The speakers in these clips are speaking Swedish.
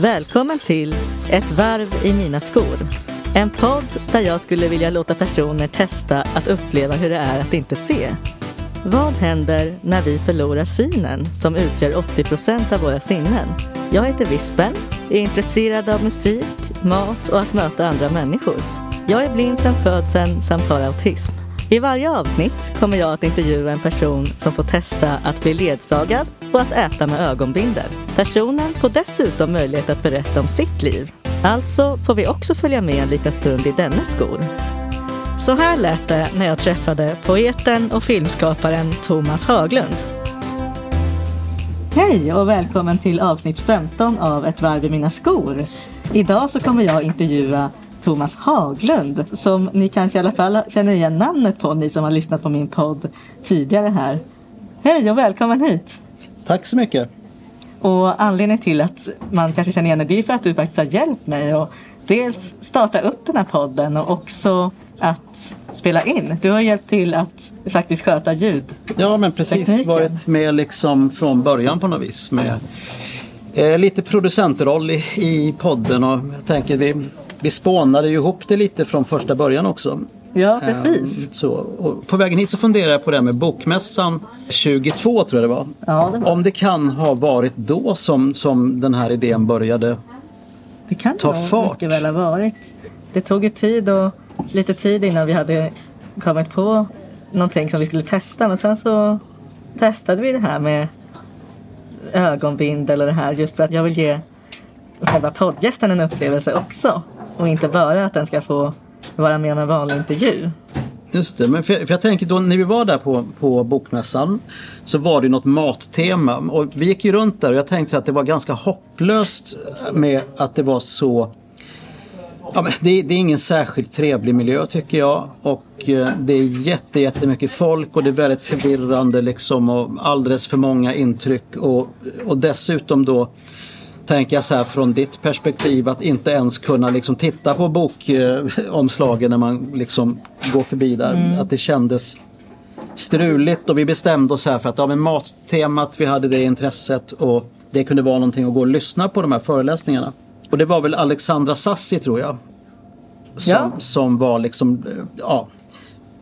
Välkommen till Ett varv i mina skor. En podd där jag skulle vilja låta personer testa att uppleva hur det är att inte se. Vad händer när vi förlorar synen som utgör 80 procent av våra sinnen? Jag heter Vispen, är intresserad av musik, mat och att möta andra människor. Jag är blind sedan födseln samt har autism. I varje avsnitt kommer jag att intervjua en person som får testa att bli ledsagad och att äta med ögonbindel. Personen får dessutom möjlighet att berätta om sitt liv. Alltså får vi också följa med en liten stund i dennes skor. Så här lät det när jag träffade poeten och filmskaparen Thomas Haglund. Hej och välkommen till avsnitt 15 av Ett varv i mina skor. Idag så kommer jag intervjua Thomas Haglund som ni kanske i alla fall känner igen namnet på, ni som har lyssnat på min podd tidigare här. Hej och välkommen hit! Tack så mycket! Och anledningen till att man kanske känner igen dig, det är för att du faktiskt har hjälpt mig att dels starta upp den här podden och också att spela in. Du har hjälpt till att faktiskt sköta ljud. Ja, men precis. Tekniken. Varit med liksom från början på något vis. Med eh, lite producentroll i, i podden och jag tänker vi, vi spånade ju ihop det lite från första början också. Ja, precis. Ehm, så, och på vägen hit så funderar jag på det här med Bokmässan 22 tror jag det var. Ja, det var. Om det kan ha varit då som, som den här idén började. Det kan Ta nog fart. mycket väl ha varit. Det tog ju tid och lite tid innan vi hade kommit på någonting som vi skulle testa. Men sen så testade vi det här med ögonbindel och det här just för att jag vill ge själva poddgästen en upplevelse också. Och inte bara att den ska få vara med om en vanlig intervju. Just det, men för jag, för jag tänker då när vi var där på, på bokmässan så var det något mattema. Och vi gick ju runt där och jag tänkte så att det var ganska hopplöst med att det var så Ja, men det, det är ingen särskilt trevlig miljö tycker jag. Och eh, det är jätte, jättemycket folk och det är väldigt förvirrande liksom och alldeles för många intryck. Och, och dessutom då tänker jag så här från ditt perspektiv att inte ens kunna liksom titta på bokomslagen när man liksom går förbi där. Att det kändes struligt och vi bestämde oss här för att ja, men mattemat, vi hade det intresset och det kunde vara någonting att gå och lyssna på de här föreläsningarna. Och det var väl Alexandra Sassi tror jag. Som, Ja. som var liksom, eh, ja,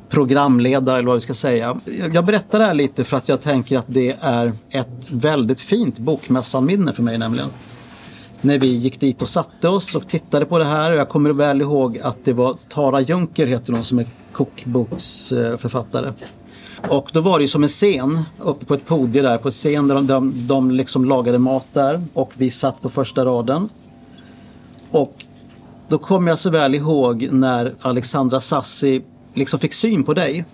programledare eller vad vi ska säga. Jag- Jag berättar det här lite för att jag tänker att det är ett väldigt fint bokmässanminne för mig nämligen. När vi gick dit och satte oss och tittade på det här jag kommer väl ihåg att det var Tara Junker heter hon som är kokboksförfattare. Och då var det ju som en scen uppe på ett podium där på ett scen där de, de, de liksom lagade mat där och vi satt på första raden. Och då kommer jag så väl ihåg när Alexandra Sassi liksom fick syn på dig.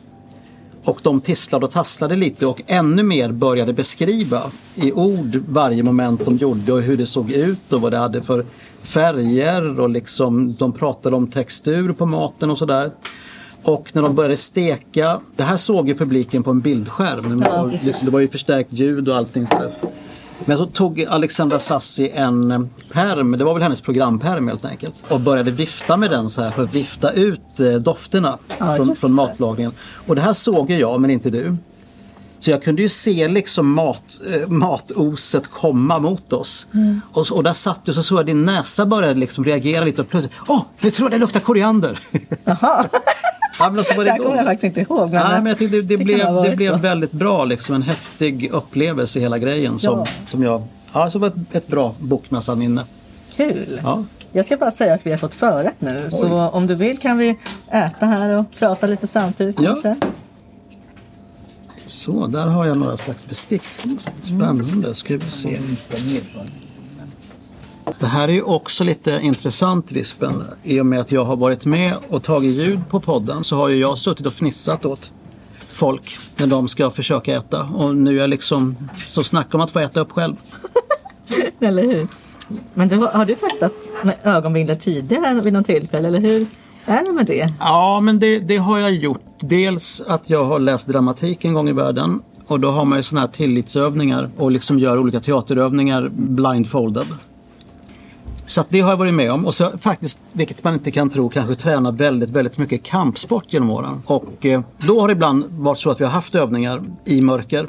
Och de tisslade och tasslade lite och ännu mer började beskriva i ord varje moment de gjorde och hur det såg ut och vad det hade för färger och liksom de pratade om textur på maten och sådär. Och när de började steka, det här såg ju publiken på en bildskärm. Ja, och det var ju förstärkt ljud och allting sådär. Men så tog Alexandra Sassi en eh, perm, det var väl hennes programperm helt enkelt. Och började vifta med den så här för att vifta ut eh, dofterna Ja, från, från matlagningen. Och det här såg ju jag men inte du. Så jag kunde ju se liksom mat, eh, matoset komma mot oss. Mm. Och, och där satt du så såg jag din näsa började liksom reagera lite och plötsligt, åh, nu tror jag det luktar koriander. Ja, men så var det det kommer jag faktiskt inte ihåg. Nej, men jag tyckte det, det, kan blev, det blev så. väldigt bra, liksom en häftig upplevelse hela grejen som, Ja. som jag, ja, som var ett, ett bra bokmässanminne. Kul! Ja. Jag ska bara säga att vi har fått förrätt nu. Så om du vill kan vi äta här och prata lite samtidigt Ja. kanske. Så, där har jag några slags bestick. Spännande, ska vi se. Det här är ju också lite intressant Vispen. I och med att jag har varit med och tagit ljud på podden så har ju jag suttit och fnissat åt folk när de ska försöka äta. Och nu är jag liksom så snack om att få äta upp själv. Eller hur? Men du, har- du testat med ögonbindel tidigare vid något tillfälle? Eller hur är det med det? Ja, men det, det har jag gjort. Dels att jag har läst dramatik en gång i världen. Och då har man ju sådana här tillitsövningar och liksom gör olika teaterövningar blindfolded. Så att det har jag varit med om. Och så faktiskt, vilket man inte kan tro, kanske träna väldigt, väldigt mycket kampsport genom åren. Och eh, då har det ibland varit så att vi har haft övningar i mörker.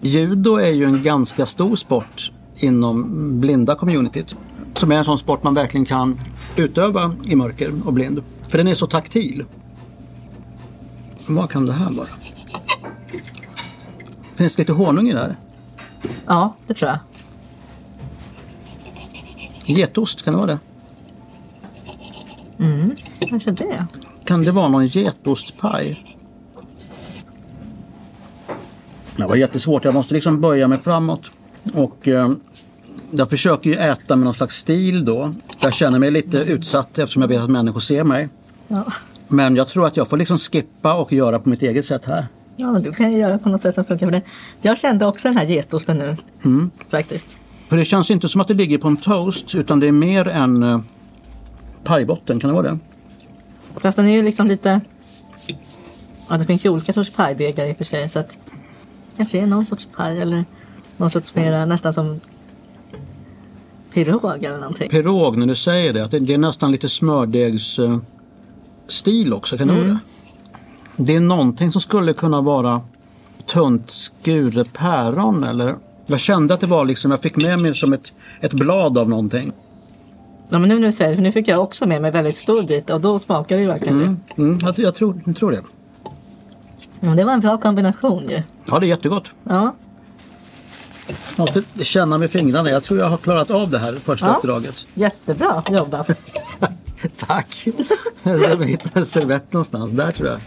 Judo är ju en ganska stor sport inom blinda communityt. Som är en sån sport man verkligen kan utöva i mörker och blind. För den är så taktil. Vad kan det här vara? Finns det lite honung i det här? Ja, det tror jag. Getost, kan det vara det? Kanske det. Kan det vara någon getostpaj? Det var jättesvårt. Jag måste liksom böja mig framåt. Och eh, jag försöker ju äta med någon slags stil då. Jag känner mig lite utsatt eftersom jag vet att människor ser mig. Ja. Men jag tror att jag får liksom skippa och göra på mitt eget sätt här. ja, men du kan ju göra på något sätt som funkar för dig. Jag kände också den här getosten nu. Faktiskt. För det känns inte som att det ligger på en toast utan det är mer en eh, pajbotten. Kan det vara det? Fast den är ju liksom lite... Ja, det finns ju olika sorts pajdegar i och för sig. Så att kanske är någon sorts paj eller någon sorts mer nästan som pirog eller någonting. Pirog, när du säger det, att det, det är nästan lite smördegs eh, också. Kan det vara det? Det är någonting som skulle kunna vara tunt skuret päron eller jag kände att det var liksom, jag fick med mig som ett, ett blad av någonting. Ja, men nu när du säger det, för nu fick jag också med mig väldigt stor bit och då smakar det ju verkligen Mm, mm, jag, jag, tror, jag tror det. Ja, det var en bra kombination ju. Ja, det är jättegott. Ja, Jag måste känna med fingrarna. Jag tror jag har klarat av det här första Ja. uppdraget. jättebra jobbat. Tack! Jag hittade en servett någonstans. Där tror jag.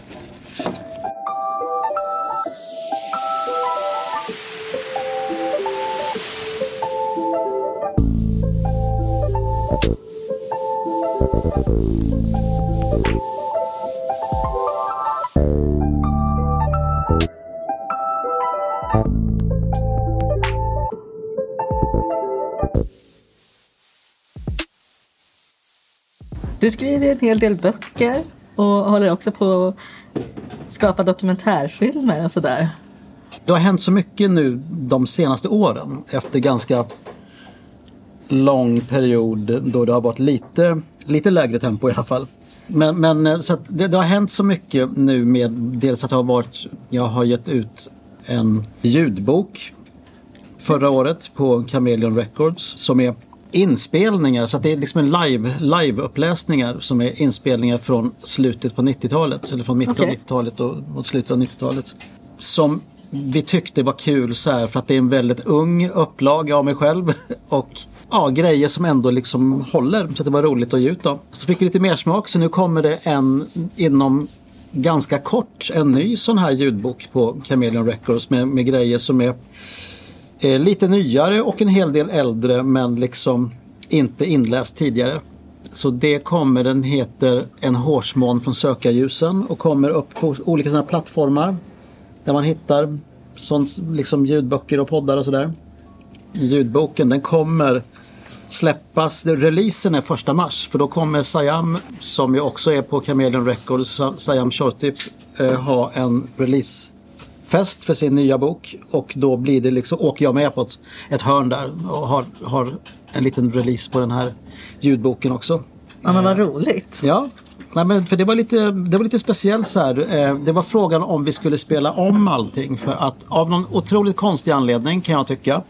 Du skriver en hel del böcker och håller också på att skapa dokumentärfilmer och sådär. Det har hänt så mycket nu de senaste åren efter ganska lång period då det har varit lite, lite lägre tempo i alla fall. Men, men eh, så att det, det har hänt så mycket nu med dels att det har varit, jag har gett ut en ljudbok förra året på Chameleon Records som är inspelningar, så att det är liksom en live, live-uppläsningar som är inspelningar från slutet på 90-talet eller från mitten Okej. av 90-talet och mot slutet av 90-talet. Som vi tyckte var kul så här för att det är en väldigt ung upplaga av mig själv och ja, grejer som ändå liksom håller så det var roligt att ge ut dem. Så fick vi lite mer smak så nu kommer det en inom ganska kort en ny sån här ljudbok på Chameleon Records med, med grejer som är eh, lite nyare och en hel del äldre men liksom inte inläst tidigare. Så det kommer, den heter En hårsmån från sökarljusen och kommer upp på olika sådana plattformar där man hittar sånt, liksom ljudböcker och poddar och sådär. Ljudboken den kommer släppas, releasen är första mars för då kommer Sayam som ju också är på Chameleon Records, Sayam Shortip, eh, ha en release releasefest för sin nya bok och då blir det liksom, åker jag med på ett, ett hörn där och har, har en liten release på den här ljudboken också. Ja, men vad roligt. Ja, Nej, men för det, var lite, det var lite speciellt så här. Eh, Det var frågan om vi skulle spela om allting för att av någon otroligt konstig anledning kan jag tycka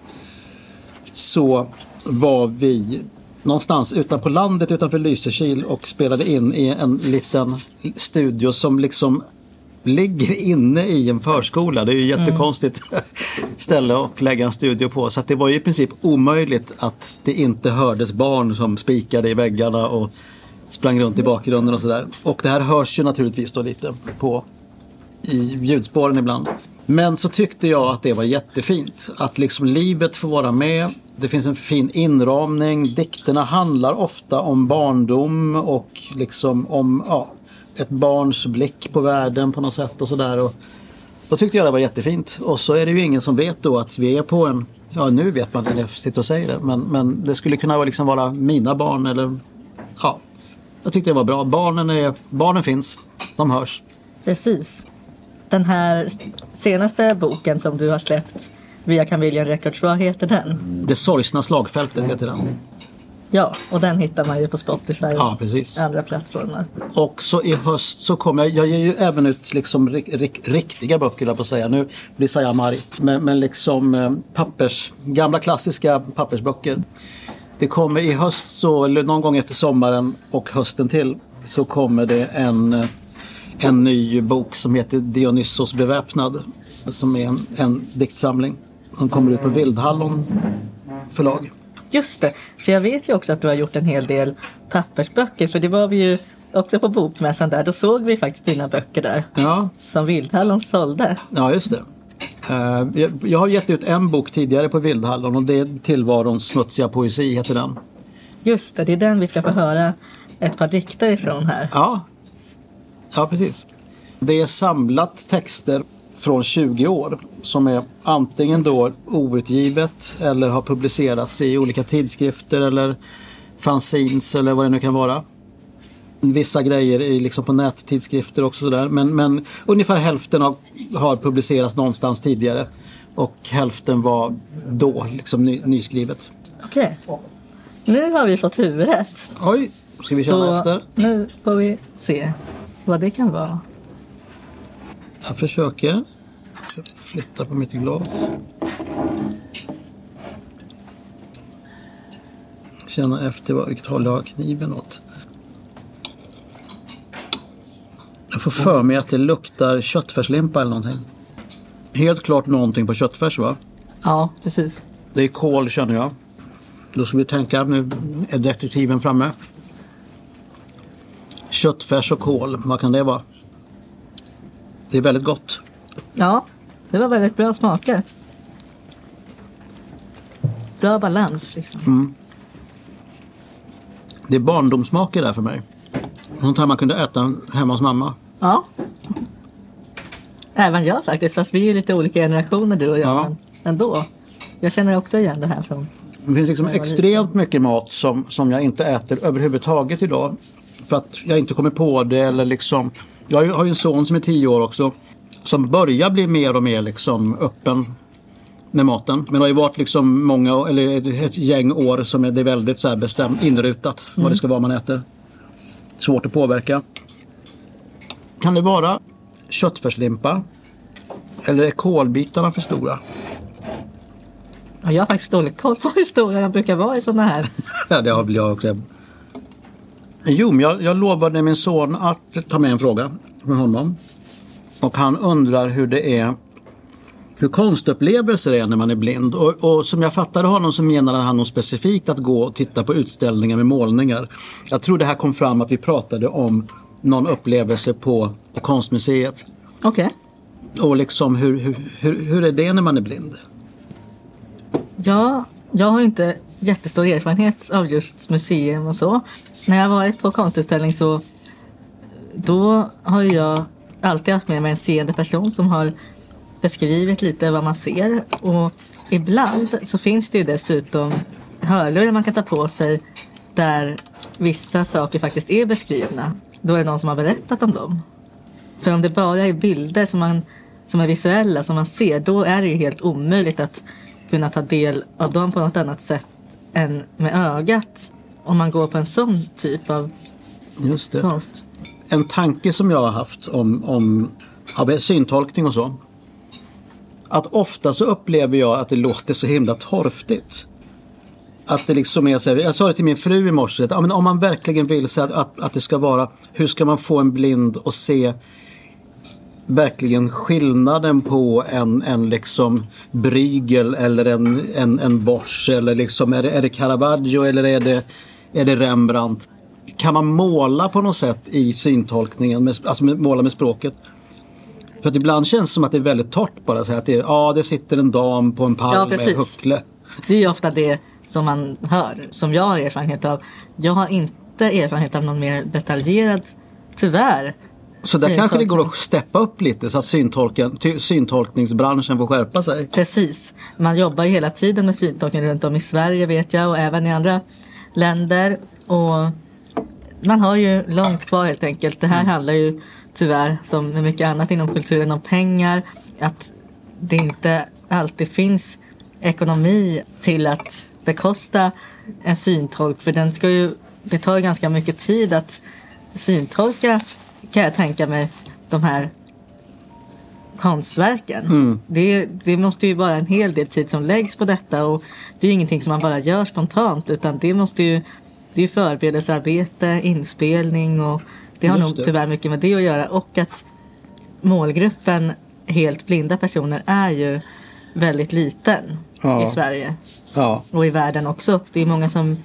så var vi någonstans utanpå landet utanför Lysekil och spelade in i en liten studio som liksom ligger inne i en förskola. Det är ju jättekonstigt ställe att lägga en studio på. Så det var ju i princip omöjligt att det inte hördes barn som spikade i väggarna och sprang runt i bakgrunden och sådär. Och det här hörs ju naturligtvis då lite på i ljudspåren ibland. Men så tyckte jag att det var jättefint. Att liksom livet får vara med. Det finns en fin inramning. Dikterna handlar ofta om barndom och liksom om ja, ett barns blick på världen på något sätt och sådär. Och Då tyckte jag det var jättefint. Och så är det ju ingen som vet då att vi är på en Ja, nu vet man det när jag sitter och säger det. Men, men det skulle kunna vara liksom vara mina barn eller ja. Jag tyckte det var bra. Barnen, är, barnen finns. De hörs. Precis. Den här senaste boken som du har släppt via Chameleon Records, vad heter den? Det sorgsna slagfältet heter den. Ja, och den hittar man ju på Spotify och Ja, precis. andra plattformar. Och så i höst så kommer jag, jag ger ju även ut liksom rik, rik, riktiga böcker där på att säga. Nu blir Sayam arg. Men, men liksom eh, pappers, gamla klassiska pappersböcker. Det kommer i höst, så, eller någon gång efter sommaren och hösten till, så kommer det en, eh, en ny bok som heter Dionysos beväpnad. Som är en, en diktsamling som kommer ut på Vildhallon förlag. Just det, för jag vet ju också att du har gjort en hel del pappersböcker. För det var vi ju också på bokmässan där. Då såg vi faktiskt dina böcker där. Ja, Som Vildhallon sålde. ja just det. Eh, jag- Jag har gett ut en bok tidigare på Vildhallon och det är Tillvarons smutsiga poesi heter den. Just det, det är den vi ska få höra ett par dikter ifrån här. Ja, ja precis. Det är samlat texter från 20 år som är antingen då outgivet eller har publicerats i olika tidskrifter eller fanzines eller vad det nu kan vara. Vissa grejer är liksom på nättidskrifter också sådär. Men, men ungefär hälften har, har publicerats någonstans tidigare och hälften var då liksom ny, nyskrivet. Okej. Nu har vi fått huvudet. Oj, ska vi känna Så efter? nu får vi se vad det kan vara. Jag försöker. Jag flyttar på mitt glas. Känna efter vilket håll jag har kniven åt. Jag får för mig att det luktar köttfärslimpa eller någonting. Helt klart någonting på köttfärs va? Ja, precis. Det är kål känner jag. Då ska vi tänka, nu är detektiven framme. Köttfärs och kål, vad kan det vara? Det är väldigt gott. Ja, det var väldigt bra smaker. Bra balans liksom. Det är barndomssmaker där för mig. Sånt här man kunde äta hemma hos mamma. Ja. Även jag faktiskt, fast vi är lite olika generationer du och jag. Ja. Men ändå. Jag känner också igen det här från... Det finns liksom extremt mycket mat som, som jag inte äter överhuvudtaget idag. För att jag inte kommer på det eller liksom. Jag har ju- en son som är tio år också. Som börjar bli mer och mer liksom öppen med maten. Men det har ju varit liksom många, eller ett- gäng år som är det är väldigt så här bestämt inrutat vad det ska vara man äter. Svårt att påverka. Kan det vara köttfärslimpa? Eller är kolbitarna för stora? Ja, jag har faktiskt dålig koll på hur stora de brukar vara i sådana här. Ja, det har väl jag också. Jo, men jag, jag lovade min son att ta med en fråga från honom. Och han undrar hur det är hur konstupplevelser är när man är blind. Och, och som jag fattade honom så menade han nog specifikt att gå och titta på utställningar med målningar. Jag tror det här kom fram att vi pratade om någon upplevelse på, konstmuseet. Okej. Och liksom hur, hur, hur, hur är det när man är blind? Ja, jag har inte jättestor erfarenhet av just museum och så. När jag har varit på konstutställning så då har ju jag alltid haft med mig en seende person som har beskrivit lite vad man ser. Och ibland så finns det ju dessutom hörlurar man kan ta på sig där vissa saker faktiskt är beskrivna. Då är det någon som har berättat om dem. För om det bara är bilder som, man, som är visuella, som man ser, då är det ju helt omöjligt att kunna ta del av dem på något annat sätt än med ögat. Om man går på en sån typ av Just det. konst. en tanke som jag har haft om, om ja, syntolkning och så. Att ofta så upplever jag att det låter så himla torftigt. Att det liksom är så här, jag sa det till min fru i morse, att ja, men om man verkligen vill så att, att, att det ska vara, hur ska man få en blind att se verkligen skillnaden på en, en liksom Bruegel eller en, en, en Bosch eller liksom, är det, är det Caravaggio eller är det, är det Rembrandt? Kan man måla på något sätt i syntolkningen, med, alltså med, måla med språket? För att ibland känns det som att det är väldigt torrt bara så att det, ja, det sitter en dam på en Ja, palm med precis. huckle. Det är ju ofta det som man hör, som jag har erfarenhet av. Jag har inte erfarenhet av någon mer detaljerad, tyvärr. Så där kanske det går att steppa upp lite så att syntolkningsbranschen får skärpa sig. Precis. Man jobbar ju hela tiden med syntolkning runt om i Sverige vet jag och även i andra länder. Och man har ju långt kvar helt enkelt. Det här handlar ju tyvärr som med mycket annat inom kulturen om pengar. Att det inte alltid finns ekonomi till att bekosta en syntolk. För den ska ju, det tar ju ganska mycket tid att syntolka kan jag tänka mig de här konstverken. Mm. Det, det måste ju vara en hel del tid som läggs på detta och det är ingenting som man bara gör spontant utan det måste ju det är förberedelsearbete, inspelning och det har Just nog det. tyvärr mycket med det att göra och att målgruppen helt blinda personer är ju väldigt liten Ja. i Sverige Ja, och i världen också. Det är många som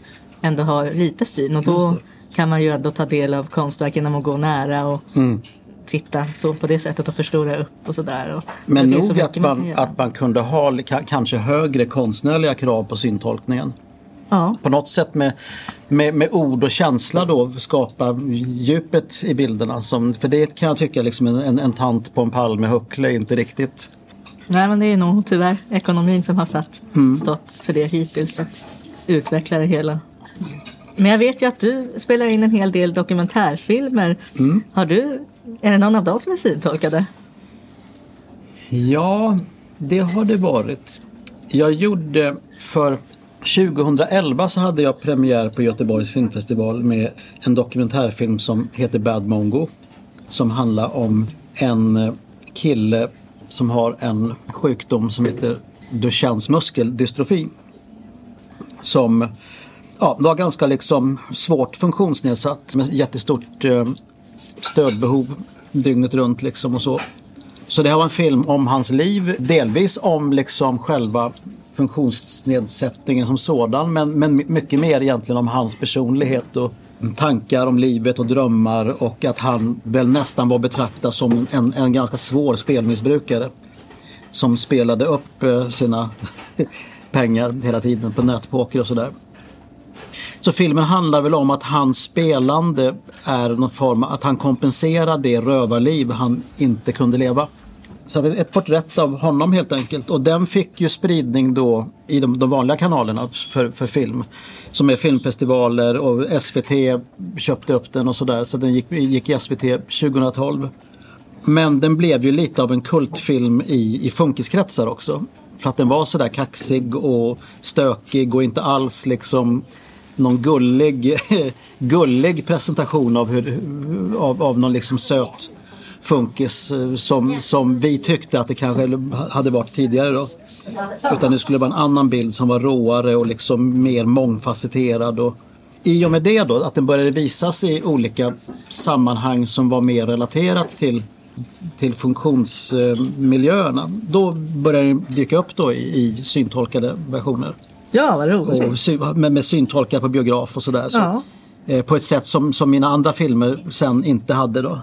ändå har lite syn och då kan man ju ändå ta del av konstverk genom att gå nära och Mm. titta så på det sättet och förstora upp och sådär. Men finns så nog att man, att man kunde ha kanske högre konstnärliga krav på syntolkningen. Ja, På något sätt med, med, med ord och känsla då skapa djupet i bilderna. Som, för det kan jag tycka liksom en, en, en tant på en pall med huckle inte riktigt. nej men det är nog tyvärr ekonomin som har satt Mm. stopp för det hittills. Att utveckla det hela. Men jag vet ju att du spelar in en hel del dokumentärfilmer. Mm. Har du, är det någon av dem som är syntolkade? Ja, det har det varit. Jag gjorde för 2011 så hade jag premiär på Göteborgs filmfestival med en dokumentärfilm som heter Bad Mongo. Som handlar om en eh, kille som har en sjukdom som heter Duchennes muskeldystrofi. Som ja, var ganska liksom svårt funktionsnedsatt med jättestort eh, stödbehov dygnet runt liksom och så. Så det här var en film om hans liv, delvis om liksom själva funktionsnedsättningen som sådan men, men mycket mer egentligen om hans personlighet och tankar om livet och drömmar och att han väl nästan var betraktad som en, en ganska svår spelmissbrukare som spelade upp eh, sina pengar hela tiden på nätpoker och sådär. Så filmen handlar väl om att hans spelande är någon form att han kompenserar det rövarliv han inte kunde leva. Så att det är ett porträtt av honom helt enkelt. Och den fick ju spridning då i de, de vanliga kanalerna för, för film. Som är filmfestivaler och SVT köpte upp den och sådär. Så den gick, gick i SVT 2012. Men den blev ju lite av en kultfilm i, i funkiskretsar också. För att den var sådär kaxig och stökig och inte alls liksom någon gullig, gullig presentation av, hur, av, av någon liksom söt funkis eh, som, som vi tyckte att det kanske hade varit tidigare då. Utan det skulle vara en annan bild som var råare och liksom mer mångfacetterad. Och I och med det då, att den började visas i olika sammanhang som var mer relaterat till till funktionsmiljöerna. Då började det dyka upp då i, i syntolkade versioner. Ja, vad roligt. Och med, med syntolkar på biograf och sådär. Så, Ja. eh, på ett sätt som, som mina andra filmer sen inte hade då.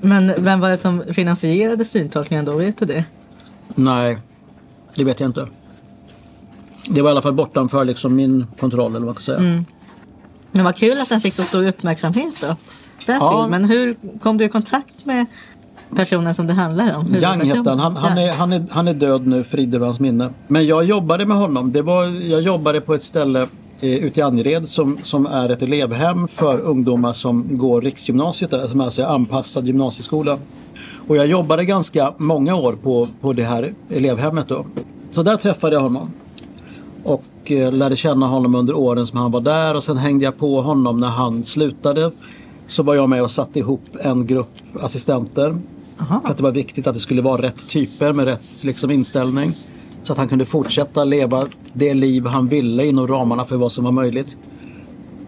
Men vem var det som finansierade syntolkningen då? Vet du det? Nej, det vet jag inte. Det var i alla fall bortanför liksom min kontroll eller vad man ska säga. Mm. Men vad kul att den fick så stor uppmärksamhet då. Den Ja. filmen. Hur kom du i kontakt med personen som det handlar om? Young hette han. Han, han, är, han, är, han är död nu, frid hans minne. Men jag jobbade med honom. Det var, jag jobbade på ett ställe eh, ute i Angered som, som är ett elevhem för ungdomar som går riksgymnasiet där, som alltså är anpassad gymnasieskola. Och jag jobbade ganska många år på, på det här elevhemmet då. Så där träffade jag honom. Och eh, lärde känna honom under åren som han var där och sen hängde jag på honom när han slutade. Så var jag med och satte ihop en grupp assistenter. Aha. För att det var viktigt att det skulle vara rätt typer med rätt liksom, inställning. Så att han kunde fortsätta leva det liv han ville inom ramarna för vad som var möjligt.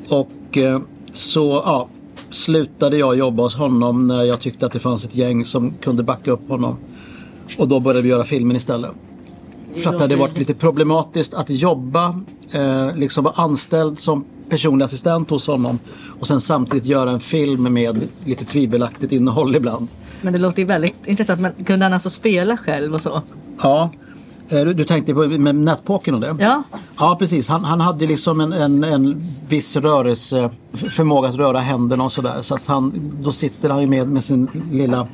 Och eh, så ja, slutade jag jobba hos honom när jag tyckte att det fanns ett gäng som kunde backa upp honom. Och då började vi göra filmen istället. För att det hade varit lite problematiskt att jobba, eh, liksom vara anställd som personlig assistent hos honom och sen samtidigt göra en film med lite tvivelaktigt innehåll ibland. Men det låter ju väldigt intressant. Men kunde han alltså spela själv och så? Ja, eh, du, tänkte på med nätpokern och det? Ja. Ja, precis. Han, han hade liksom en, en, en viss rörelse, f- förmåga att röra händerna och sådär. Så att han, då sitter han ju med, med sin lilla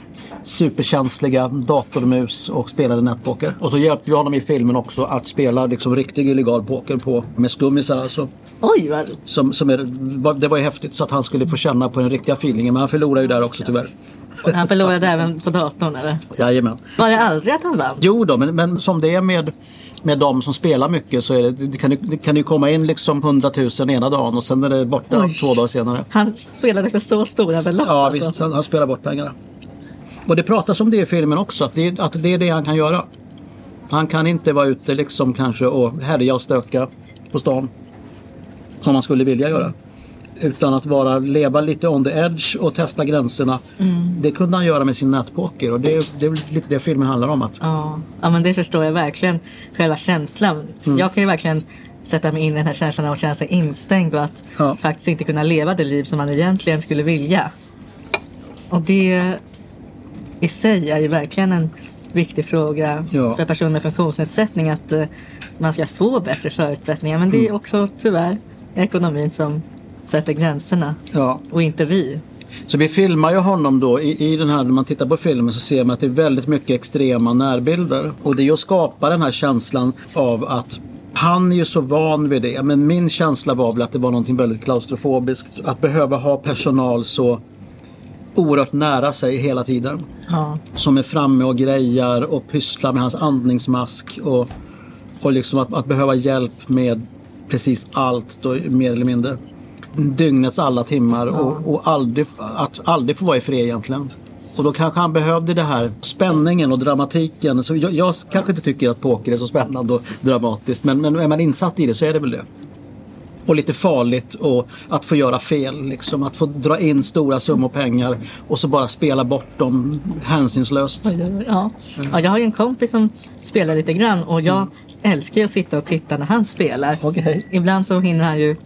superkänsliga datormus och spelade nätpoker. Och så hjälpte vi honom i filmen också att spela liksom riktig illegal poker på, med skummisar alltså. Oj, vad Som, som är, det var ju häftigt så att han skulle få känna på den riktiga feelingen. Men han förlorade ju där också tyvärr. Han förlorade även på datorn eller? Jajamän. Var det aldrig att han vann? Jo då, men, men som det är med, med de som spelar mycket så det, det, kan, ju- det kan ju komma in liksom 100 000 ena dagen och sen är det borta Oj. två dagar senare. Han spelade för så stora belopp Ja alltså. visst, han, han spelar bort pengarna. Och det pratas om det i filmen också, att det, att det är det han kan göra. Han kan inte vara ute liksom kanske och härja och stöka på stan. Som man skulle vilja göra. Utan att vara, leva lite on the edge och testa gränserna. Det kunde han göra med sin nätpoker och det, det är lite det filmen handlar om. Att, Ja. ja, men det förstår jag verkligen. Själva känslan. Mm. Jag kan ju verkligen sätta mig in i den här känslan av att känna sig instängd och att Ja. faktiskt inte kunna leva det liv som man egentligen skulle vilja. Och det i sig är ju verkligen en viktig fråga Ja. för personer med funktionsnedsättning att eh, man ska få bättre förutsättningar. Men det Mm. är också tyvärr ekonomin som sätter gränserna ja. och inte vi. Så vi filmar ju honom då i, i den här, när man tittar på filmen så ser man att det är väldigt mycket extrema närbilder. Och det är ju att skapa den här känslan av att han är ju så van vid det. Men min känsla var väl att det var någonting väldigt klaustrofobiskt. Att behöva ha personal så oerhört nära sig hela tiden. Ja. Som är framme och grejar och pysslar med hans andningsmask. Och, och liksom att, att behöva hjälp med precis allt då, mer eller mindre. Dygnets alla timmar och, och aldrig, att aldrig få vara i fred egentligen. Och då kanske han behövde det här spänningen och dramatiken. Så jag, jag kanske inte tycker att poker är så spännande och dramatiskt men, men är man insatt i det så är det väl det. Och lite farligt och att få göra fel. Liksom. Att få dra in stora summor pengar och så bara spela bort dem hänsynslöst. Ja. ja, jag har ju en kompis som spelar lite grann och jag älskar ju att sitta och titta när han spelar. Okej. Ibland så hinner han ju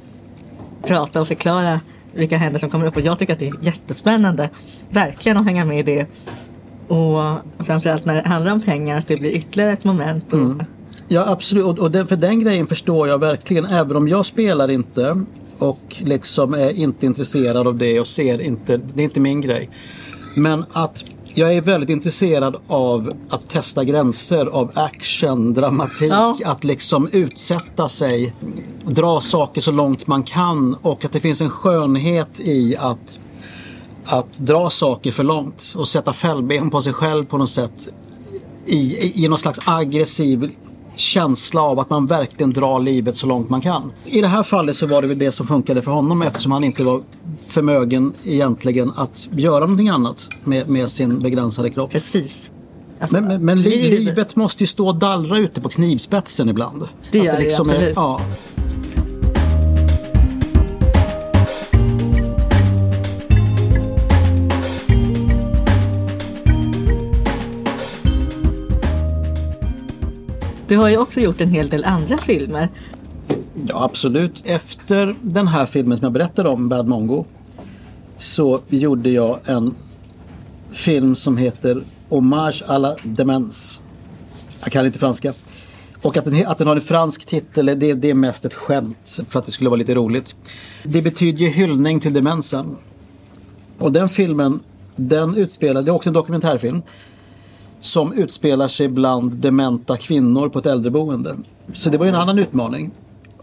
prata och förklara vilka händer som kommer upp och jag tycker att det är jättespännande. Verkligen att hänga med i det. Och framförallt när det handlar om pengar att det blir ytterligare ett moment. Mm. Ja absolut och, och den, för den grejen förstår jag verkligen även om jag spelar inte och liksom är inte intresserad av det och ser inte, det är inte min grej. Men att jag är väldigt intresserad av att testa gränser av action, dramatik, Ja. att liksom utsätta sig, dra saker så långt man kan och att det finns en skönhet i att att dra saker för långt och sätta fällben på sig själv på något sätt i, i, i någon slags aggressiv känsla av att man verkligen drar livet så långt man kan. I det här fallet så var det väl det som funkade för honom eftersom han inte var förmögen egentligen att göra någonting annat med, med sin begränsade kropp. Precis. Alltså, Men, men, men li, liv- livet måste ju stå och dallra ute på knivspetsen ibland. Det Att gör det, liksom är, absolut. ja. Du har ju också gjort en hel del andra filmer. Ja, absolut. Efter den här filmen som jag berättade om, Bad Mongo, så gjorde jag en film som heter Hommage à la demens. Jag kan inte franska. Och att den, att den har en fransk titel, det, det är mest ett skämt för att det skulle vara lite roligt. Det betyder ju hyllning till demensen. Och den filmen, den utspelade, det är också en dokumentärfilm som utspelar sig bland dementa kvinnor på ett äldreboende. Så det var ju en annan utmaning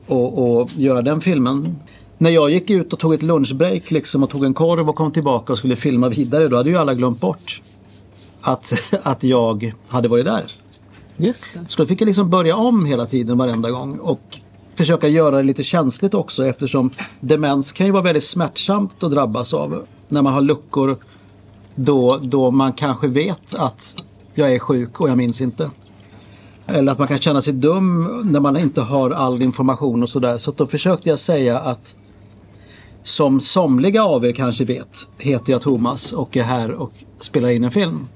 att, göra den filmen. När jag gick ut och tog ett lunchbreak liksom och tog en korv och kom tillbaka och skulle filma vidare då hade ju alla glömt bort att, att jag hade varit där. Just det. Så då fick jag liksom börja om hela tiden varenda gång och försöka göra det lite känsligt också eftersom demens kan ju vara väldigt smärtsamt att drabbas av. När man har luckor då, då man kanske vet att jag är sjuk och jag minns inte. Eller att man kan känna sig dum när man inte har all information och sådär. Så då försökte jag säga att som somliga av er kanske vet heter jag Thomas och är här och spelar in en film.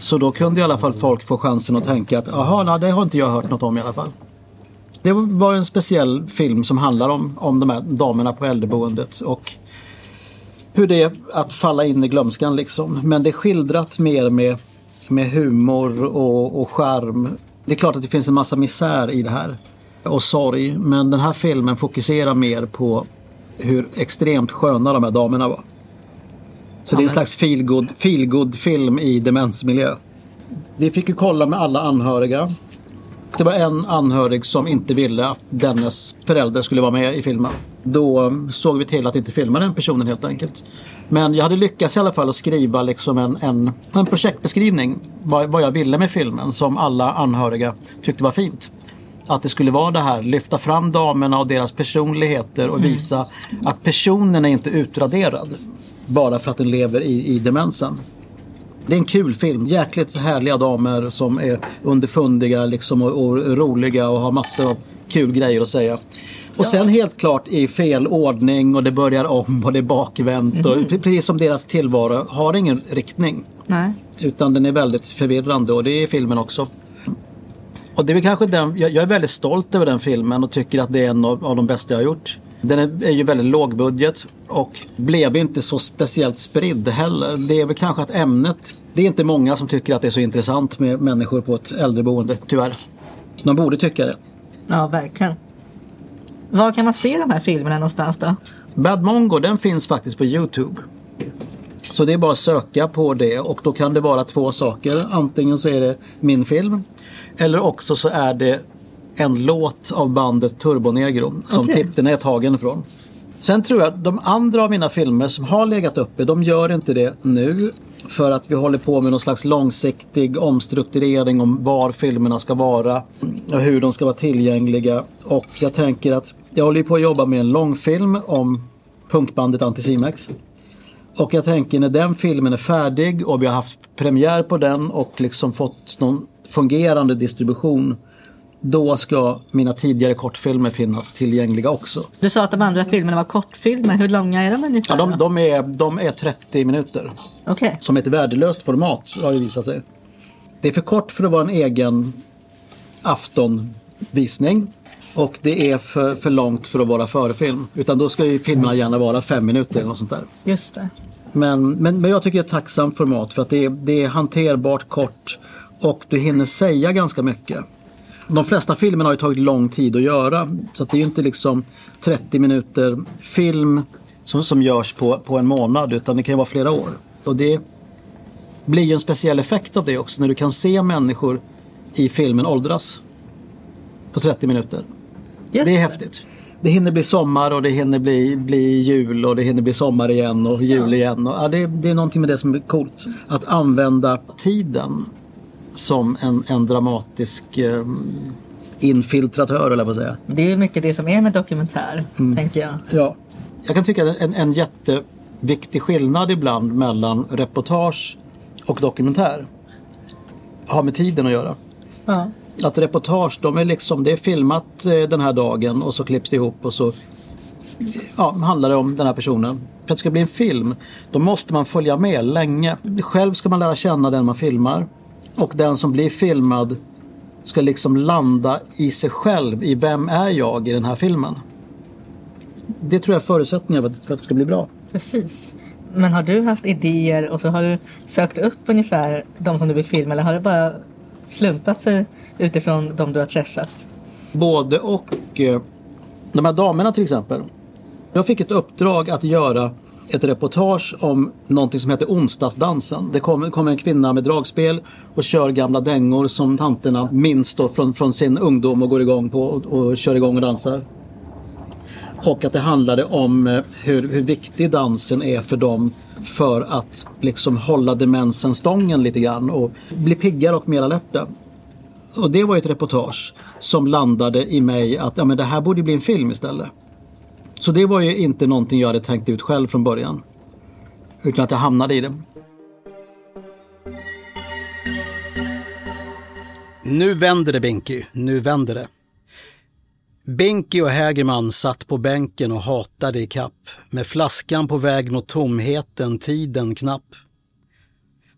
Så då kunde i alla fall folk få chansen att tänka att jaha, nej, det har inte jag hört något om i alla fall. Det var en speciell film som handlar om, om de här damerna på äldreboendet och hur det är att falla in i glömskan liksom. Men det är skildrat mer med, med humor och, och charm. Det är klart att det finns en massa misär i det här och sorg. Men den här filmen fokuserar mer på hur extremt sköna de här damerna var. Så det är en slags feelgood feel film i demensmiljö. Vi fick ju kolla med alla anhöriga. Det var en anhörig som inte ville att dennes förälder skulle vara med i filmen. Då såg vi till att inte filma den personen helt enkelt. Men jag hade lyckats i alla fall att skriva liksom en, en, en projektbeskrivning. Vad, vad jag ville med filmen som alla anhöriga tyckte var fint. Att det skulle vara det här, lyfta fram damerna och deras personligheter och visa att personen är inte utraderad. Bara för att den lever i, i demensen. Det är en kul film. Jäkligt härliga damer som är underfundiga liksom och, och roliga och har massor av kul grejer att säga. Och sen helt klart i fel ordning och det börjar om och det är bakvänt. Och, precis som deras tillvaro har ingen riktning. Nej. Utan den är väldigt förvirrande och det är filmen också. Och det är kanske den, jag, jag är väldigt stolt över den filmen och tycker att det är en av, av de bästa jag har gjort. Den är, är ju väldigt lågbudget och blev inte så speciellt spridd heller. Det är väl kanske att ämnet, det är inte många som tycker att det är så intressant med människor på ett äldreboende, tyvärr. De borde tycka det. Ja, verkligen. Var kan man se de här filmerna någonstans då? Bad Mongo den finns faktiskt på Youtube. Så det är bara att söka på det och då kan det vara två saker. Antingen så är det min film eller också så är det en låt av bandet Turbonegro som Okej. titeln är tagen ifrån. Sen tror jag de andra av mina filmer som har legat uppe, de gör inte det nu. För att vi håller på med någon slags långsiktig omstrukturering om var filmerna ska vara och hur de ska vara tillgängliga. Och jag tänker att jag håller på att jobba med en långfilm om punkbandet Anticimex. Och jag tänker när den filmen är färdig och vi har haft premiär på den och liksom fått någon fungerande distribution. Då ska mina tidigare kortfilmer finnas tillgängliga också. Du sa att de andra filmerna var kortfilmer. Hur långa är de ungefär? Ja, de, de, är, de är 30 minuter. Okej. Som ett värdelöst format har det visat sig. Det är för kort för att vara en egen aftonvisning. Och det är för, för långt för att vara förefilm. Utan då ska ju filmerna gärna vara fem minuter eller något sånt där. Just det. Men, men, men jag tycker det är ett tacksamt format för att det är, det är hanterbart kort och du hinner säga ganska mycket. De flesta filmerna har ju tagit lång tid att göra så att det är ju inte liksom 30 minuter film som, som görs på, på en månad utan det kan ju vara flera år. Och det blir ju en speciell effekt av det också när du kan se människor i filmen åldras på 30 minuter. Just Det är häftigt. Det hinner bli sommar och det hinner bli, bli jul och det hinner bli sommar igen och jul igen. Och, ja, det, det är någonting med det som är coolt. Att använda tiden som en, en dramatisk eh, infiltratör, eller vad säga. Det är mycket det som är med dokumentär, Mm. tänker jag. Ja. Jag kan tycka att en, en jätteviktig skillnad ibland mellan reportage och dokumentär har med tiden att göra. Ja. Att reportage, de är liksom, det är filmat eh, den här dagen och så klipps det ihop och så ja, handlar det om den här personen. För att det ska bli en film, då måste man följa med länge. Själv ska man lära känna den man filmar. Och den som blir filmad ska liksom landa i sig själv, i vem är jag i den här filmen. Det tror jag är förutsättningen för att, för att det ska bli bra. Precis. Men har du haft idéer och så har du sökt upp ungefär de som du vill filma eller har du bara slumpat sig utifrån de du har träffat? Både och. Eh, de här damerna till exempel. Jag fick ett uppdrag att göra ett reportage om någonting som heter onsdagsdansen. Det kommer kom en kvinna med dragspel och kör gamla dängor som tanterna minns då från, från sin ungdom och går igång på och, och kör igång och dansar. Och att det handlade om eh, hur, hur viktig dansen är för dem för att liksom hålla demensen stången lite grann och bli piggare och mer alerta. Och det var ett reportage som landade i mig att ja, men det här borde bli en film istället. Så det var ju inte någonting jag hade tänkt ut själv från början. Utan att jag hamnade i det. Nu vänder det Binky, nu vänder det. Binky och Hägerman satt på bänken och hatade i kapp med flaskan på väg mot tomheten, tiden knapp.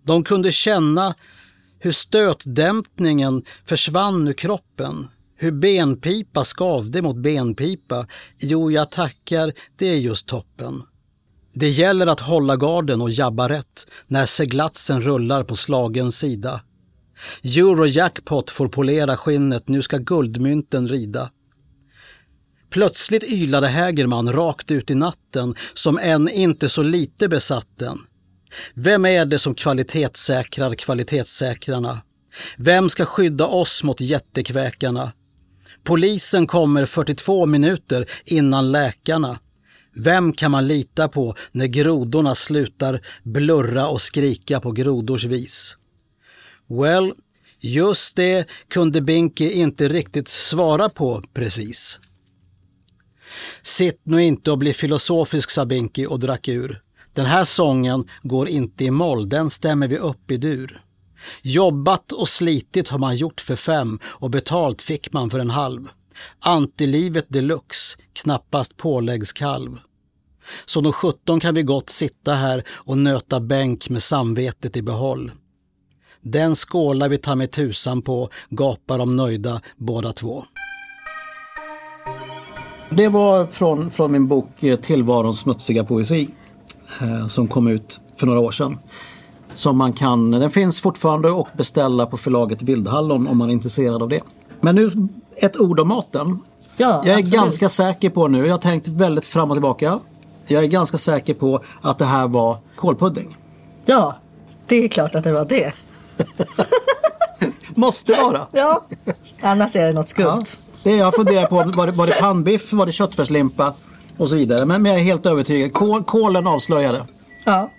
De kunde känna hur stötdämpningen försvann ur kroppen, hur benpipa skavde mot benpipa. Jo, jag tackar, det är just toppen. Det gäller att hålla garden och jabba rätt när seglatsen rullar på slagen sida. Eurojackpot får polera skinnet, nu ska guldmynten rida. Plötsligt ylade Hägerman rakt ut i natten som en inte så lite besatten. Vem är det som kvalitetssäkrar kvalitetssäkrarna? Vem ska skydda oss mot jättekväkarna? Polisen kommer 42 minuter innan läkarna. Vem kan man lita på när grodorna slutar blurra och skrika på grodors vis? Well, just det kunde Binky inte riktigt svara på precis. Sitt nu inte och bli filosofisk, sa Binky och drack ur. Den här sången går inte i moll, den stämmer vi upp i dur. Jobbat och slitit har man gjort för fem och betalt fick man för en halv. Antilivet deluxe, knappast påläggskalv. Så nog sjutton kan vi gott sitta här och nöta bänk med samvetet i behåll. Den skålar vi ta med tusan på, gapar de nöjda båda två. Det var från, från min bok eh, Tillvarons smutsiga poesi eh, som kom ut för några år sedan. Som man kan, den finns fortfarande att beställa på förlaget Vildhallon om man är intresserad av det. Men nu ett ord om maten. Ja, jag är absolut. ganska säker på nu, jag har tänkt väldigt fram och tillbaka. Jag är ganska säker på att det här var kålpudding. Ja, det är klart att det var det. Måste vara. Ja, annars är det något skumt. Ja. Det jag funderar på, var det, var det pannbiff, var det köttfärslimpa och så vidare. Men, men jag är helt övertygad. Kål, kålen avslöjade. Ja.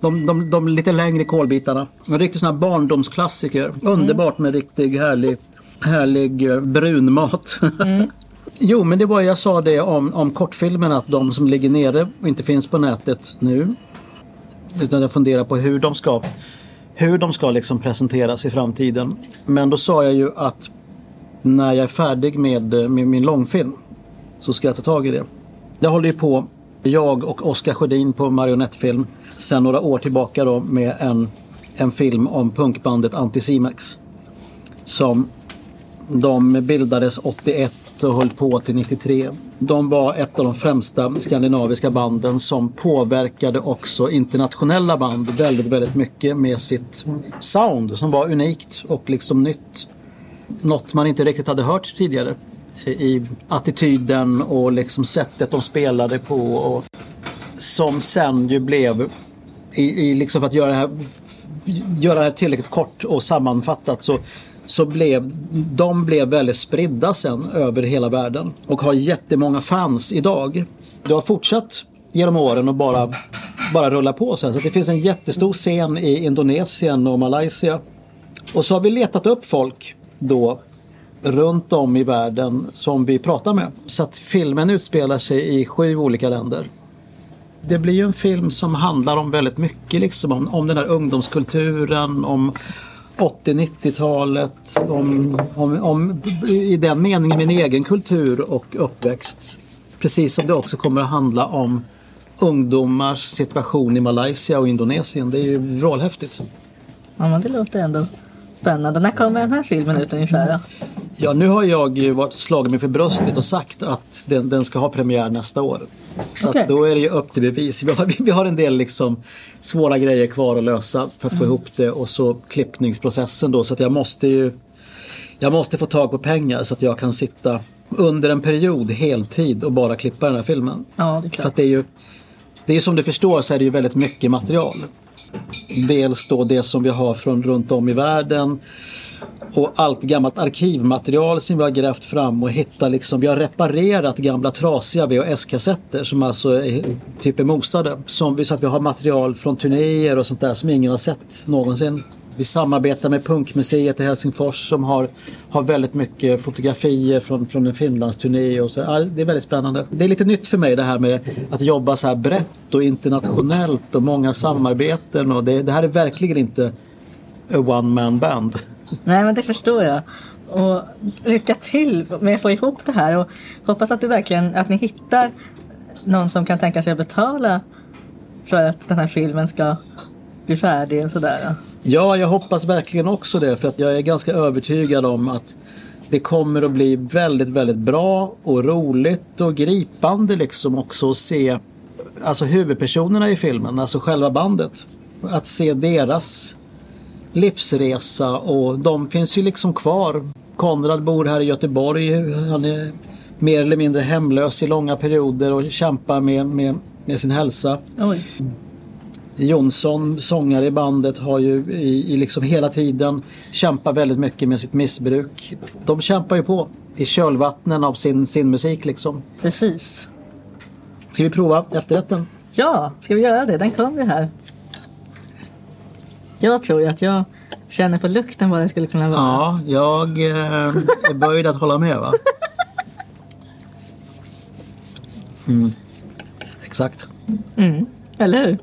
De, de, de lite längre kolbitarna. En riktig sån här barndomsklassiker. Underbart med riktig härlig, härlig eh, brunmat. jo, men det var jag sa det om, om kortfilmerna att de som ligger nere och inte finns på nätet nu. Utan jag funderar på hur de ska, hur de ska liksom presenteras i framtiden. Men då sa jag ju att när jag är färdig med, eh, med min långfilm så ska jag ta tag i det. Jag håller ju på, jag och Oskar Sjödin på marionettfilm sen några år tillbaka då med en, en film om punkbandet Anticimex. Som de bildades 81 och höll på till 93. De var ett av de främsta skandinaviska banden som påverkade också internationella band väldigt, väldigt mycket med sitt sound som var unikt och liksom nytt. Något man inte riktigt hade hört tidigare i attityden och liksom sättet de spelade på. Och som sen ju blev, i, i liksom för att göra det, här, göra det här tillräckligt kort och sammanfattat så, så blev de blev väldigt spridda sen över hela världen och har jättemånga fans idag. Det har fortsatt genom åren och bara, bara rulla på sen. Så det finns en jättestor scen i Indonesien och Malaysia. Och så har vi letat upp folk då runt om i världen som vi pratar med. Så att filmen utspelar sig i sju olika länder. Det blir ju en film som handlar om väldigt mycket liksom om, om den här ungdomskulturen, om 80-90-talet, om, om, om i den meningen min egen kultur och uppväxt. Precis som det också kommer att handla om ungdomars situation i Malaysia och Indonesien. Det är ju vrålhäftigt. ja, men det låter ändå spännande. När kommer den här filmen ut ungefär? Ja, nu har jag ju varit slagit mig för bröstet och sagt att den, den ska ha premiär nästa år. Så att då är det ju upp till bevis. Vi har, vi har en del liksom svåra grejer kvar att lösa för att få ihop det och så klippningsprocessen då så att jag måste ju jag måste få tag på pengar så att jag kan sitta under en period heltid och bara klippa den här filmen. Ja, det är För klart. att det är ju, det är som du förstår så är det ju väldigt mycket material. Dels då det som vi har från runt om i världen och allt gammalt arkivmaterial som vi har grävt fram och hittat liksom, vi har reparerat gamla trasiga VHS-kassetter som alltså är, typ är mosade. Som vi, så att vi har material från turnéer och sånt där som ingen har sett någonsin. Vi samarbetar med Punkmuseet i Helsingfors som har, har väldigt mycket fotografier från, från en Finlandsturné. Och så. Ja, det är väldigt spännande. Det är lite nytt för mig det här med att jobba så här brett och internationellt och många samarbeten. Och det, det här är verkligen inte a one man band. Nej, men det förstår jag. Och lycka till med att få ihop det här och hoppas att du verkligen att ni hittar någon som kan tänka sig att betala för att den här filmen ska bli färdig och sådär. Ja, jag hoppas verkligen också det för att jag är ganska övertygad om att det kommer att bli väldigt, väldigt bra och roligt och gripande liksom också att se alltså huvudpersonerna i filmen, alltså själva bandet. Att se deras livsresa och de finns ju liksom kvar. Konrad bor här i Göteborg. Han är mer eller mindre hemlös i långa perioder och kämpar med, med, med sin hälsa. Oj. Jonsson, sångare i bandet, har ju i, i liksom hela tiden kämpat väldigt mycket med sitt missbruk. De kämpar ju på i kölvattnen av sin, sin musik liksom. Precis. Ska vi prova efterrätten? Ja, ska vi göra det? Den kom ju här. Jag tror ju att jag känner på lukten vad det skulle kunna vara. Ja, jag eh, är böjd att hålla med va? Mm. Exakt. Mm, eller hur?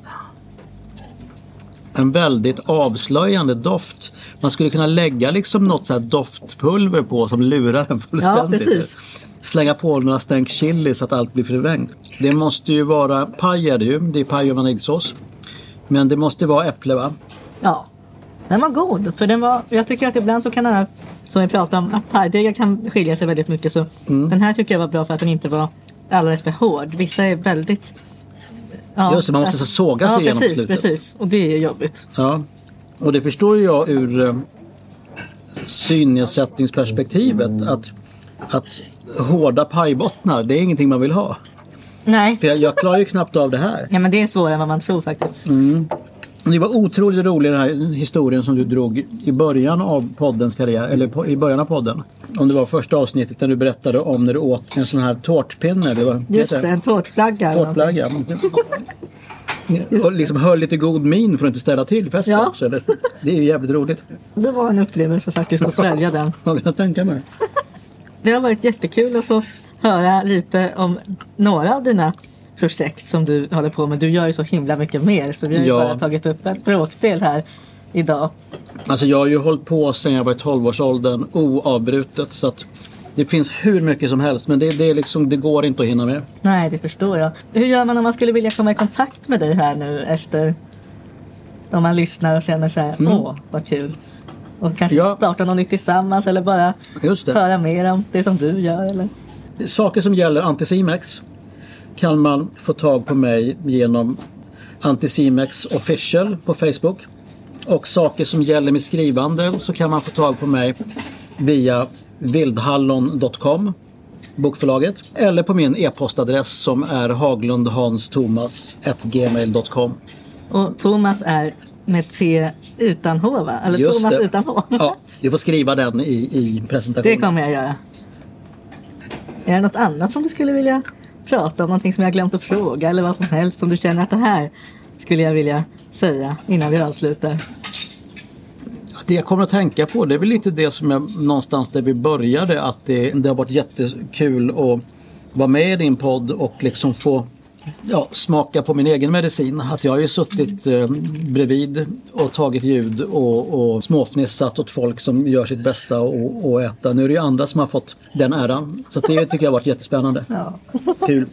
En väldigt avslöjande doft. Man skulle kunna lägga liksom något så doftpulver på som lurar en fullständigt. Ja, precis. Slänga på några stänk chili så att allt blir förvrängt. Det måste ju vara, paj är det ju, det är paj och vaniljsås. Men det måste vara äpple va? Ja, den var god. För den var, jag tycker att ibland så kan den här, som vi pratade om, att pajdegar kan skilja sig väldigt mycket. Så Mm. Den här tycker jag var bra för att den inte var alldeles för hård. Vissa är väldigt... Ja, Just det, man måste så såga sig ja, igenom precis, slutet. precis. Och det är jobbigt. Ja, och det förstår jag ur eh, synnedsättningsperspektivet att, att hårda pajbottnar, det är ingenting man vill ha. Nej, För jag, jag klarar ju knappt av det här. ja, men det är svårare än vad man tror faktiskt. Mm. Det var otroligt rolig den här historien som du drog i början av poddens karriär, eller på, i början av podden. Om det var första avsnittet när du berättade om när du åt en sån här tårtpinne. Eller vad Just det, en tårtflagga. Tårtflagga. Och liksom höll lite god min för att inte ställa till festen Ja. också. Eller? Det är ju jävligt roligt. Det var en upplevelse faktiskt att svälja den. Kan jag tänka mig. Det har varit jättekul att få höra lite om några av dina projekt som du håller på med. Du gör ju så himla mycket mer så vi har ju Ja. bara tagit upp en bråkdel här idag. Alltså jag har ju hållit på sedan jag var i 12-årsåldern oavbrutet. Så att det finns hur mycket som helst men det, det, liksom, det går inte att hinna med. Nej, det förstår jag. Hur gör man om man skulle vilja komma i kontakt med dig här nu efter om man lyssnar och känner så här, åh vad kul. Och kanske Ja. starta något nytt tillsammans eller bara höra mer om det som du gör. Eller? Saker som gäller Anticimex kan man få tag på mig genom Anticimex official på Facebook. Och saker som gäller med skrivande så kan man få tag på mig via vildhallon.com bokförlaget eller på min e-postadress som är haglundhanstomas.gmail.com Och Thomas är med T utan H va? Eller Just Thomas det. utan H. Ja, du får skriva den i, i Det presentationen. kommer jag göra. Är det något annat som du skulle vilja prata om? Någonting som jag glömt att fråga eller vad som helst som du känner att det här skulle jag vilja säga innan vi avslutar? Det jag kommer att tänka på det är väl lite det som jag någonstans där vi började att det, det har varit jättekul att vara med i din podd och liksom få ja, smaka på min egen medicin. Att jag har ju suttit eh, bredvid och tagit ljud och, och småfnissat åt folk som gör sitt bästa och, och äta. Nu är det ju andra som har fått den äran. Så det tycker jag har varit jättespännande. Ja. Kul.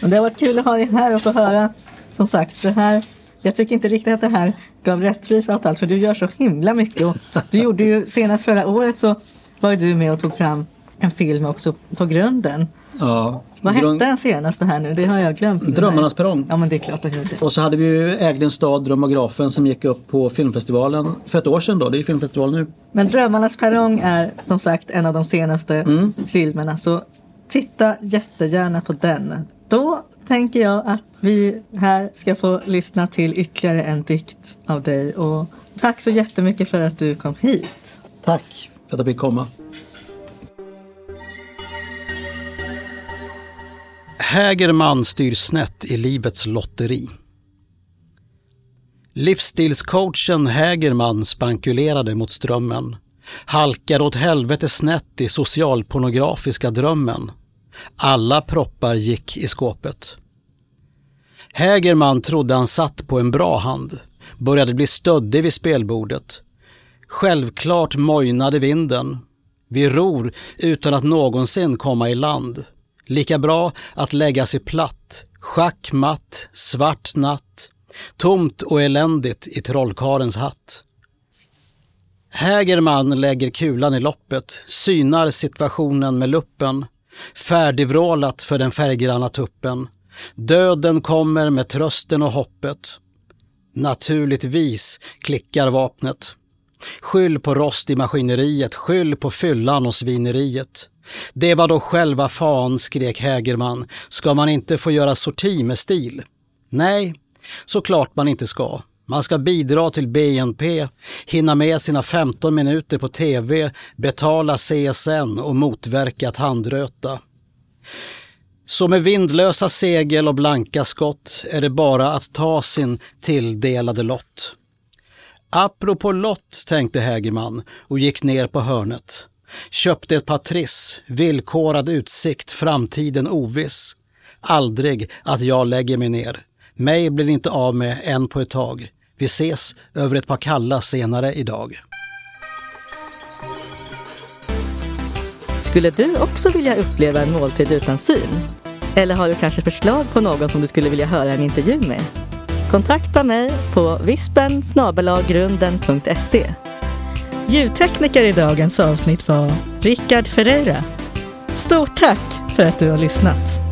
Det har varit kul att ha dig här och få höra. Som sagt, det här, jag tycker inte riktigt att det här gav rättvisa åt allt. För du gör så himla mycket. Och du gjorde ju senast förra året så var ju du med och tog fram en film också på grunden. Ja. Vad hette den senaste här nu? Det har jag glömt. Drömmarnas perrong. Ja men det är klart att jag gjorde. Och så hade vi ju Ägd en stad, Drömografen som gick upp på filmfestivalen för ett år sedan då. Det är filmfestival nu. Men Drömmarnas perrong är som sagt en av de senaste Mm. filmerna. Så titta jättegärna på den. Då tänker jag att vi här ska få lyssna till ytterligare en dikt av dig. Och tack så jättemycket för att du kom hit. Tack för att jag fick komma. Hägerman styr snett i livets lotteri. Livsstilscoachen Hägerman spankulerade mot strömmen. Halkade åt helvete snett i socialpornografiska drömmen. Alla proppar gick i skåpet. Hägerman trodde han satt på en bra hand. Började bli stöddig vid spelbordet. Självklart mojnade vinden. Vi ror utan att någonsin komma i land. Lika bra att lägga sig platt. Schackmatt, svart natt. Tomt och eländigt i trollkarens hatt. Hägerman lägger kulan i loppet, synar situationen med luppen. Färdigvrålat för den färggranna tuppen. Döden kommer med trösten och hoppet. Naturligtvis klickar vapnet. Skyll på rost i maskineriet, skyll på fyllan och svineriet. Det var då själva fan, skrek Hägerman, ska man inte få göra sorti med stil? Nej, såklart man inte ska. Man ska bidra till BNP, hinna med sina 15 minuter på TV, betala CSN och motverka att handröta. Så med vindlösa segel och blanka skott är det bara att ta sin tilldelade lott. Apropå lott, tänkte Hägerman och gick ner på hörnet. Köpte ett par triss, villkorad utsikt, framtiden oviss. Aldrig att jag lägger mig ner. Mig blir inte av med än på ett tag. Vi ses över ett par kalla senare idag. Skulle du också vilja uppleva en måltid utan syn? Eller har du kanske förslag på någon som du skulle vilja höra en intervju med? Kontakta mig på vispen grunden.se. Ljudtekniker i dagens avsnitt var Rickard Ferreira. Stort tack för att du har lyssnat!